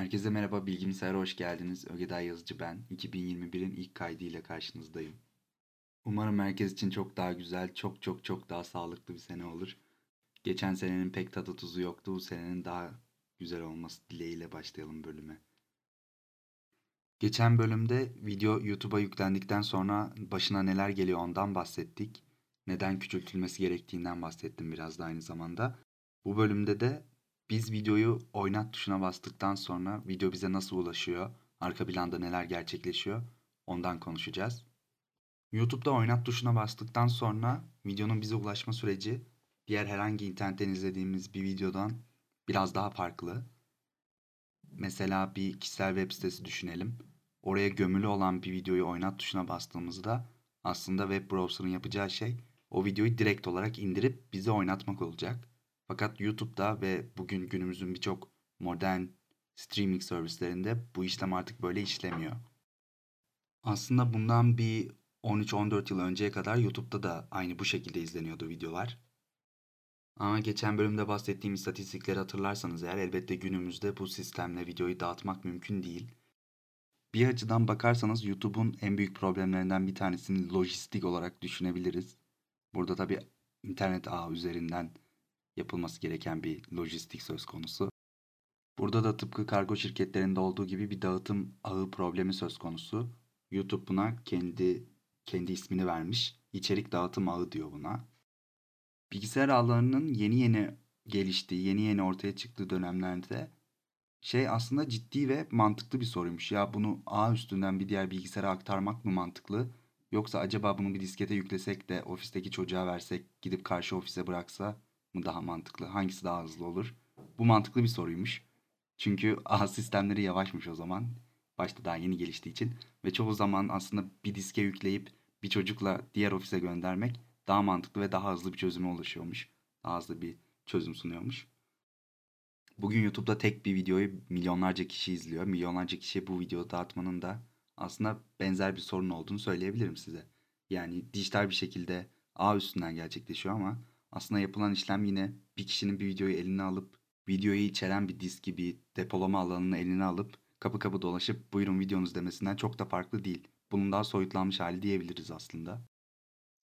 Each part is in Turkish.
Herkese merhaba, Bilgisayar'a hoş geldiniz. Ögeday Yazıcı ben. 2021'in ilk kaydıyla karşınızdayım. Umarım herkes için çok daha güzel, çok çok çok daha sağlıklı bir sene olur. Geçen senenin pek tadı tuzu yoktu. Bu senenin daha güzel olması dileğiyle başlayalım bölüme. Geçen bölümde video YouTube'a yüklendikten sonra başına neler geliyor ondan bahsettik. Neden küçültülmesi gerektiğinden bahsettim biraz da aynı zamanda. Bu bölümde de biz videoyu oynat tuşuna bastıktan sonra video bize nasıl ulaşıyor, arka planda neler gerçekleşiyor ondan konuşacağız. YouTube'da oynat tuşuna bastıktan sonra videonun bize ulaşma süreci diğer herhangi internetten izlediğimiz bir videodan biraz daha farklı. Mesela bir kişisel web sitesi düşünelim. Oraya gömülü olan bir videoyu oynat tuşuna bastığımızda aslında web browser'ın yapacağı şey o videoyu direkt olarak indirip bize oynatmak olacak. Fakat YouTube'da ve bugün günümüzün birçok modern streaming servislerinde bu işlem artık böyle işlemiyor. Aslında bundan bir 13-14 yıl önceye kadar YouTube'da da aynı bu şekilde izleniyordu videolar. Ama geçen bölümde bahsettiğim istatistikleri hatırlarsanız eğer elbette günümüzde bu sistemle videoyu dağıtmak mümkün değil. Bir açıdan bakarsanız YouTube'un en büyük problemlerinden bir tanesini lojistik olarak düşünebiliriz. Burada tabii internet ağı üzerinden yapılması gereken bir lojistik söz konusu. Burada da tıpkı kargo şirketlerinde olduğu gibi bir dağıtım ağı problemi söz konusu. YouTube buna kendi kendi ismini vermiş. İçerik dağıtım ağı diyor buna. Bilgisayar ağlarının yeni yeni geliştiği, yeni yeni ortaya çıktığı dönemlerde şey aslında ciddi ve mantıklı bir soruymuş. Ya bunu ağ üstünden bir diğer bilgisayara aktarmak mı mantıklı? Yoksa acaba bunu bir diskete yüklesek de ofisteki çocuğa versek, gidip karşı ofise bıraksa mı daha mantıklı? Hangisi daha hızlı olur? Bu mantıklı bir soruymuş. Çünkü ağ sistemleri yavaşmış o zaman. Başta daha yeni geliştiği için. Ve çoğu zaman aslında bir diske yükleyip bir çocukla diğer ofise göndermek daha mantıklı ve daha hızlı bir çözüme ulaşıyormuş. Daha hızlı bir çözüm sunuyormuş. Bugün YouTube'da tek bir videoyu milyonlarca kişi izliyor. Milyonlarca kişiye bu videoyu dağıtmanın da aslında benzer bir sorun olduğunu söyleyebilirim size. Yani dijital bir şekilde ağ üstünden gerçekleşiyor ama aslında yapılan işlem yine bir kişinin bir videoyu eline alıp videoyu içeren bir disk gibi depolama alanını eline alıp kapı kapı dolaşıp buyurun videonuz demesinden çok da farklı değil. Bunun daha soyutlanmış hali diyebiliriz aslında.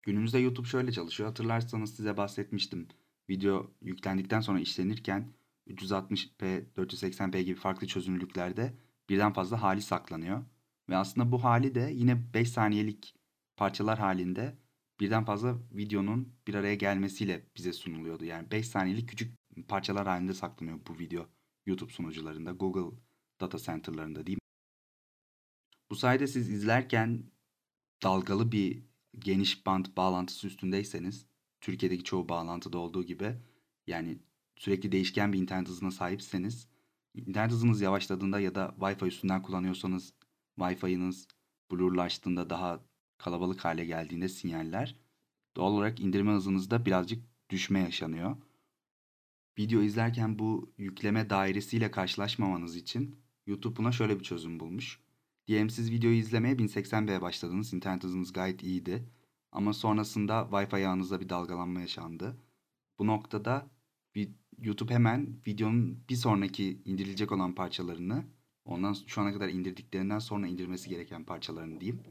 Günümüzde YouTube şöyle çalışıyor. Hatırlarsanız size bahsetmiştim. Video yüklendikten sonra işlenirken 360p, 480p gibi farklı çözünürlüklerde birden fazla hali saklanıyor. Ve aslında bu hali de yine 5 saniyelik parçalar halinde birden fazla videonun bir araya gelmesiyle bize sunuluyordu. Yani 5 saniyelik küçük parçalar halinde saklanıyor bu video YouTube sunucularında, Google data center'larında diyeyim. Bu sayede siz izlerken dalgalı bir geniş band bağlantısı üstündeyseniz, Türkiye'deki çoğu bağlantıda olduğu gibi yani sürekli değişken bir internet hızına sahipseniz, internet hızınız yavaşladığında ya da Wi-Fi üstünden kullanıyorsanız Wi-Fi'niz blurlaştığında daha kalabalık hale geldiğinde sinyaller doğal olarak indirme hızınızda birazcık düşme yaşanıyor. Video izlerken bu yükleme dairesiyle karşılaşmamanız için YouTube buna şöyle bir çözüm bulmuş. Diyelim siz videoyu izlemeye 1080p başladınız. internet hızınız gayet iyiydi. Ama sonrasında Wi-Fi ağınızda bir dalgalanma yaşandı. Bu noktada YouTube hemen videonun bir sonraki indirilecek olan parçalarını ondan şu ana kadar indirdiklerinden sonra indirmesi gereken parçalarını diyeyim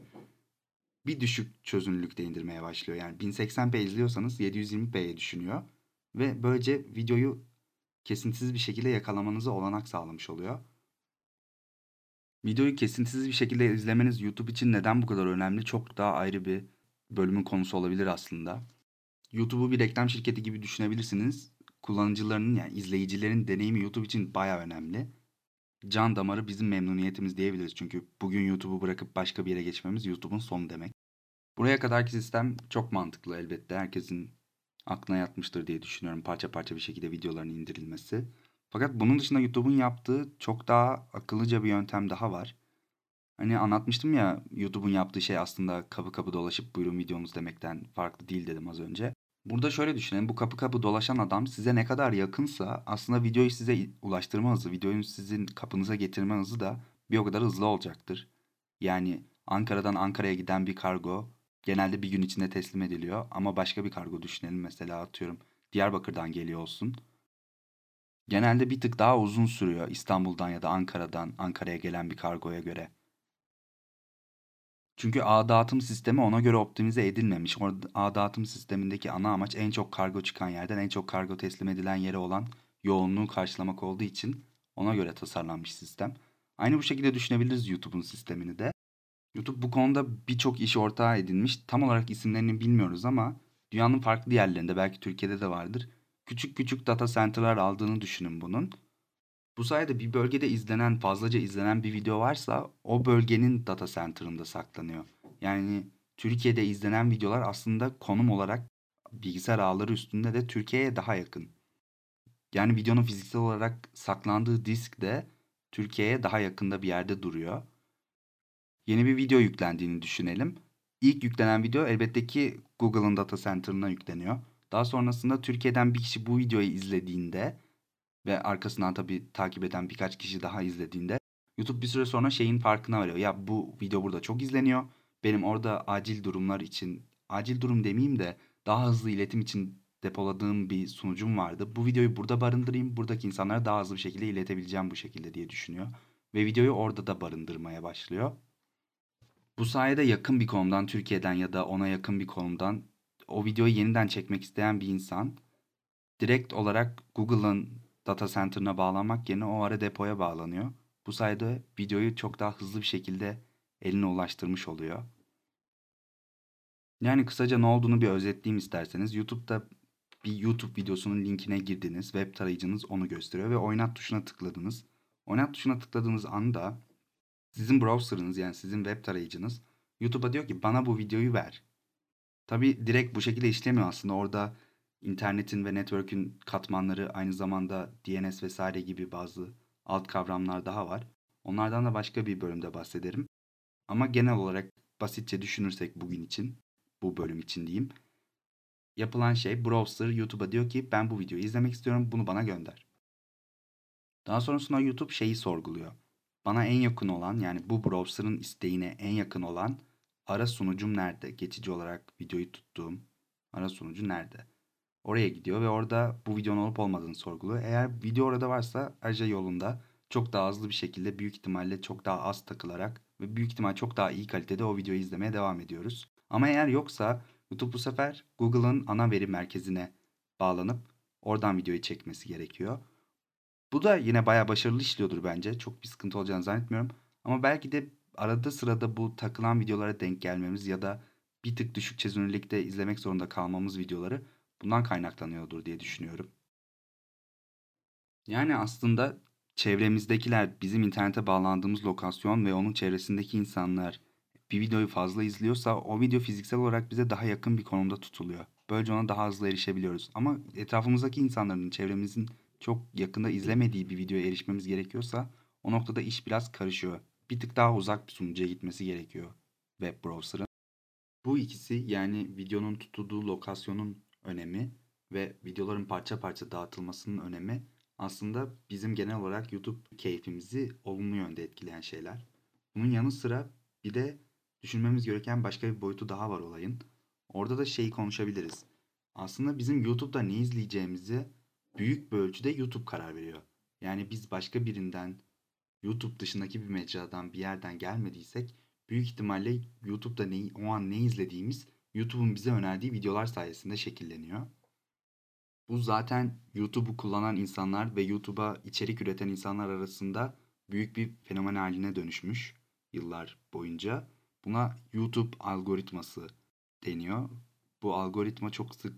bir düşük çözünürlükte indirmeye başlıyor. Yani 1080p izliyorsanız 720p'ye düşünüyor. Ve böylece videoyu kesintisiz bir şekilde yakalamanıza olanak sağlamış oluyor. Videoyu kesintisiz bir şekilde izlemeniz YouTube için neden bu kadar önemli? Çok daha ayrı bir bölümün konusu olabilir aslında. YouTube'u bir reklam şirketi gibi düşünebilirsiniz. Kullanıcılarının yani izleyicilerin deneyimi YouTube için baya önemli. Can damarı bizim memnuniyetimiz diyebiliriz. Çünkü bugün YouTube'u bırakıp başka bir yere geçmemiz YouTube'un sonu demek. Buraya kadarki sistem çok mantıklı elbette. Herkesin aklına yatmıştır diye düşünüyorum parça parça bir şekilde videoların indirilmesi. Fakat bunun dışında YouTube'un yaptığı çok daha akıllıca bir yöntem daha var. Hani anlatmıştım ya YouTube'un yaptığı şey aslında kapı kapı dolaşıp buyurun videonuz demekten farklı değil dedim az önce. Burada şöyle düşünelim. Bu kapı kapı dolaşan adam size ne kadar yakınsa aslında videoyu size ulaştırma hızı, videoyu sizin kapınıza getirme hızı da bir o kadar hızlı olacaktır. Yani Ankara'dan Ankara'ya giden bir kargo genelde bir gün içinde teslim ediliyor. Ama başka bir kargo düşünelim mesela atıyorum Diyarbakır'dan geliyor olsun. genelde bir tık daha uzun sürüyor İstanbul'dan ya da Ankara'dan Ankara'ya gelen bir kargoya göre. Çünkü ağ dağıtım sistemi ona göre optimize edilmemiş. Orada ağ dağıtım sistemindeki ana amaç en çok kargo çıkan yerden en çok kargo teslim edilen yere olan yoğunluğu karşılamak olduğu için ona göre tasarlanmış sistem. Aynı bu şekilde düşünebiliriz YouTube'un sistemini de. YouTube bu konuda birçok iş ortağı edinmiş. Tam olarak isimlerini bilmiyoruz ama dünyanın farklı yerlerinde belki Türkiye'de de vardır. Küçük küçük data center'lar aldığını düşünün bunun. Bu sayede bir bölgede izlenen, fazlaca izlenen bir video varsa o bölgenin data center'ında saklanıyor. Yani Türkiye'de izlenen videolar aslında konum olarak bilgisayar ağları üstünde de Türkiye'ye daha yakın. Yani videonun fiziksel olarak saklandığı disk de Türkiye'ye daha yakında bir yerde duruyor. Yeni bir video yüklendiğini düşünelim. İlk yüklenen video elbette ki Google'ın data center'ına yükleniyor. Daha sonrasında Türkiye'den bir kişi bu videoyu izlediğinde ve arkasından tabii takip eden birkaç kişi daha izlediğinde YouTube bir süre sonra şeyin farkına varıyor. Ya bu video burada çok izleniyor. Benim orada acil durumlar için, acil durum demeyeyim de daha hızlı iletim için depoladığım bir sunucum vardı. Bu videoyu burada barındırayım. Buradaki insanlara daha hızlı bir şekilde iletebileceğim bu şekilde diye düşünüyor. Ve videoyu orada da barındırmaya başlıyor. Bu sayede yakın bir konumdan, Türkiye'den ya da ona yakın bir konumdan o videoyu yeniden çekmek isteyen bir insan direkt olarak Google'ın data center'ına bağlanmak yerine o ara depoya bağlanıyor. Bu sayede videoyu çok daha hızlı bir şekilde eline ulaştırmış oluyor. Yani kısaca ne olduğunu bir özetleyeyim isterseniz. YouTube'da bir YouTube videosunun linkine girdiniz. Web tarayıcınız onu gösteriyor ve oynat tuşuna tıkladınız. Oynat tuşuna tıkladığınız anda sizin browser'ınız yani sizin web tarayıcınız YouTube'a diyor ki bana bu videoyu ver. Tabi direkt bu şekilde işlemiyor aslında. Orada internetin ve network'ün katmanları aynı zamanda DNS vesaire gibi bazı alt kavramlar daha var. Onlardan da başka bir bölümde bahsederim. Ama genel olarak basitçe düşünürsek bugün için, bu bölüm için diyeyim. Yapılan şey browser YouTube'a diyor ki ben bu videoyu izlemek istiyorum bunu bana gönder. Daha sonrasında YouTube şeyi sorguluyor. Bana en yakın olan yani bu browser'ın isteğine en yakın olan ara sunucum nerede? Geçici olarak videoyu tuttuğum ara sunucu nerede? Oraya gidiyor ve orada bu videonun olup olmadığını sorguluyor. Eğer video orada varsa her şey yolunda. Çok daha hızlı bir şekilde büyük ihtimalle çok daha az takılarak ve büyük ihtimal çok daha iyi kalitede o videoyu izlemeye devam ediyoruz. Ama eğer yoksa YouTube bu sefer Google'ın ana veri merkezine bağlanıp oradan videoyu çekmesi gerekiyor. Bu da yine bayağı başarılı işliyordur bence. Çok bir sıkıntı olacağını zannetmiyorum. Ama belki de arada sırada bu takılan videolara denk gelmemiz ya da bir tık düşük çözünürlükte izlemek zorunda kalmamız videoları bundan kaynaklanıyordur diye düşünüyorum. Yani aslında çevremizdekiler bizim internete bağlandığımız lokasyon ve onun çevresindeki insanlar bir videoyu fazla izliyorsa o video fiziksel olarak bize daha yakın bir konumda tutuluyor. Böylece ona daha hızlı erişebiliyoruz. Ama etrafımızdaki insanların, çevremizin çok yakında izlemediği bir videoya erişmemiz gerekiyorsa o noktada iş biraz karışıyor. Bir tık daha uzak bir sunucuya gitmesi gerekiyor web browser'ın. Bu ikisi yani videonun tutulduğu lokasyonun önemi ve videoların parça parça dağıtılmasının önemi aslında bizim genel olarak YouTube keyfimizi olumlu yönde etkileyen şeyler. Bunun yanı sıra bir de düşünmemiz gereken başka bir boyutu daha var olayın. Orada da şeyi konuşabiliriz. Aslında bizim YouTube'da ne izleyeceğimizi büyük bir ölçüde YouTube karar veriyor. Yani biz başka birinden YouTube dışındaki bir mecradan bir yerden gelmediysek büyük ihtimalle YouTube'da neyi, o an ne izlediğimiz YouTube'un bize önerdiği videolar sayesinde şekilleniyor. Bu zaten YouTube'u kullanan insanlar ve YouTube'a içerik üreten insanlar arasında büyük bir fenomen haline dönüşmüş yıllar boyunca. Buna YouTube algoritması deniyor. Bu algoritma çok sık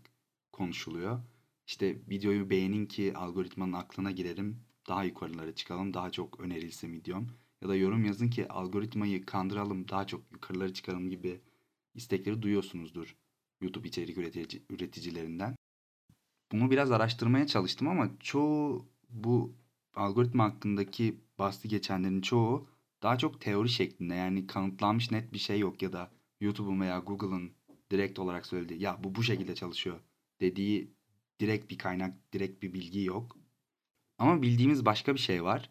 konuşuluyor. İşte videoyu beğenin ki algoritmanın aklına girerim, daha yukarılara çıkalım, daha çok önerilsin videom. Ya da yorum yazın ki algoritmayı kandıralım, daha çok yukarılara çıkalım gibi istekleri duyuyorsunuzdur YouTube içerik üretici, üreticilerinden. Bunu biraz araştırmaya çalıştım ama çoğu bu algoritma hakkındaki bahsi geçenlerin çoğu daha çok teori şeklinde yani kanıtlanmış net bir şey yok ya da YouTube'un veya Google'ın direkt olarak söylediği ya bu bu şekilde çalışıyor dediği direkt bir kaynak, direkt bir bilgi yok. Ama bildiğimiz başka bir şey var.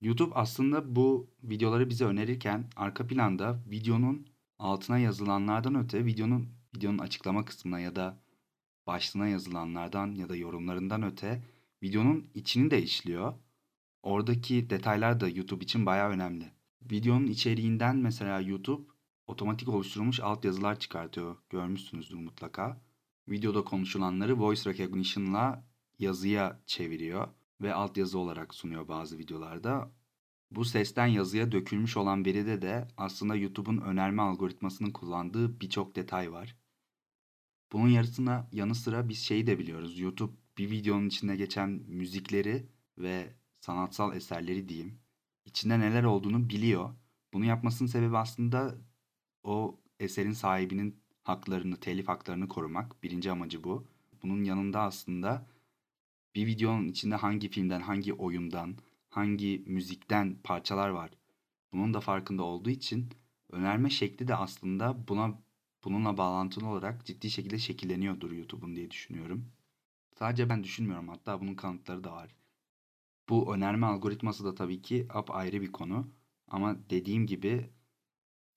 YouTube aslında bu videoları bize önerirken arka planda videonun altına yazılanlardan öte videonun videonun açıklama kısmına ya da başlığına yazılanlardan ya da yorumlarından öte videonun içini de işliyor. Oradaki detaylar da YouTube için bayağı önemli. Videonun içeriğinden mesela YouTube otomatik oluşturulmuş altyazılar çıkartıyor. Görmüşsünüzdür mutlaka. Videoda konuşulanları voice recognition'la yazıya çeviriyor ve altyazı olarak sunuyor bazı videolarda. Bu sesten yazıya dökülmüş olan veride de aslında YouTube'un önerme algoritmasının kullandığı birçok detay var. Bunun yarısına yanı sıra biz şeyi de biliyoruz. YouTube bir videonun içinde geçen müzikleri ve sanatsal eserleri diyeyim, içinde neler olduğunu biliyor. Bunu yapmasının sebebi aslında o eserin sahibinin haklarını, telif haklarını korumak. Birinci amacı bu. Bunun yanında aslında bir videonun içinde hangi filmden, hangi oyundan, hangi müzikten parçalar var. Bunun da farkında olduğu için önerme şekli de aslında buna bununla bağlantılı olarak ciddi şekilde şekilleniyordur YouTube'un diye düşünüyorum. Sadece ben düşünmüyorum hatta bunun kanıtları da var. Bu önerme algoritması da tabii ki ayrı bir konu. Ama dediğim gibi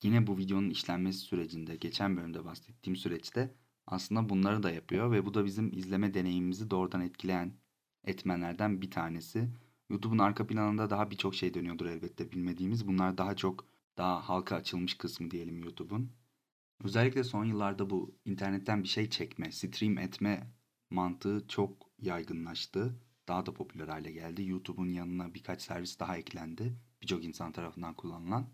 yine bu videonun işlenmesi sürecinde, geçen bölümde bahsettiğim süreçte aslında bunları da yapıyor ve bu da bizim izleme deneyimimizi doğrudan etkileyen etmenlerden bir tanesi. YouTube'un arka planında daha birçok şey dönüyordur elbette bilmediğimiz. Bunlar daha çok daha halka açılmış kısmı diyelim YouTube'un. Özellikle son yıllarda bu internetten bir şey çekme, stream etme mantığı çok yaygınlaştı. Daha da popüler hale geldi. YouTube'un yanına birkaç servis daha eklendi. Birçok insan tarafından kullanılan.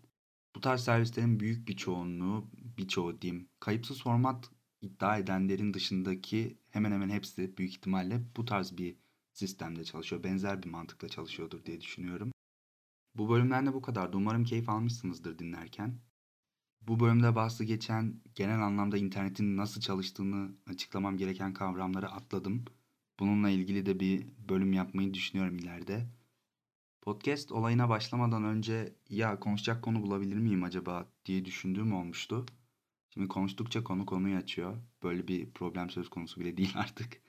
Bu tarz servislerin büyük bir çoğunluğu, birçoğu diyeyim, kayıpsız format iddia edenlerin dışındaki hemen hemen hepsi büyük ihtimalle bu tarz bir sistemde çalışıyor. Benzer bir mantıkla çalışıyordur diye düşünüyorum. Bu bölümden de bu kadar. Umarım keyif almışsınızdır dinlerken. Bu bölümde bahsi geçen genel anlamda internetin nasıl çalıştığını açıklamam gereken kavramları atladım. Bununla ilgili de bir bölüm yapmayı düşünüyorum ileride. Podcast olayına başlamadan önce ya konuşacak konu bulabilir miyim acaba diye düşündüğüm olmuştu. Şimdi konuştukça konu konuyu açıyor. Böyle bir problem söz konusu bile değil artık.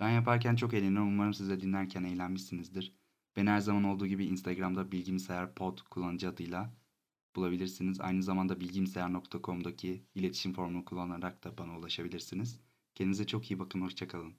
Ben yaparken çok eğleniyorum. Umarım siz de dinlerken eğlenmişsinizdir. Beni her zaman olduğu gibi Instagram'da bilgimseyer pod kullanıcı adıyla bulabilirsiniz. Aynı zamanda bilgimseyer.com'daki iletişim formunu kullanarak da bana ulaşabilirsiniz. Kendinize çok iyi bakın. Hoşçakalın.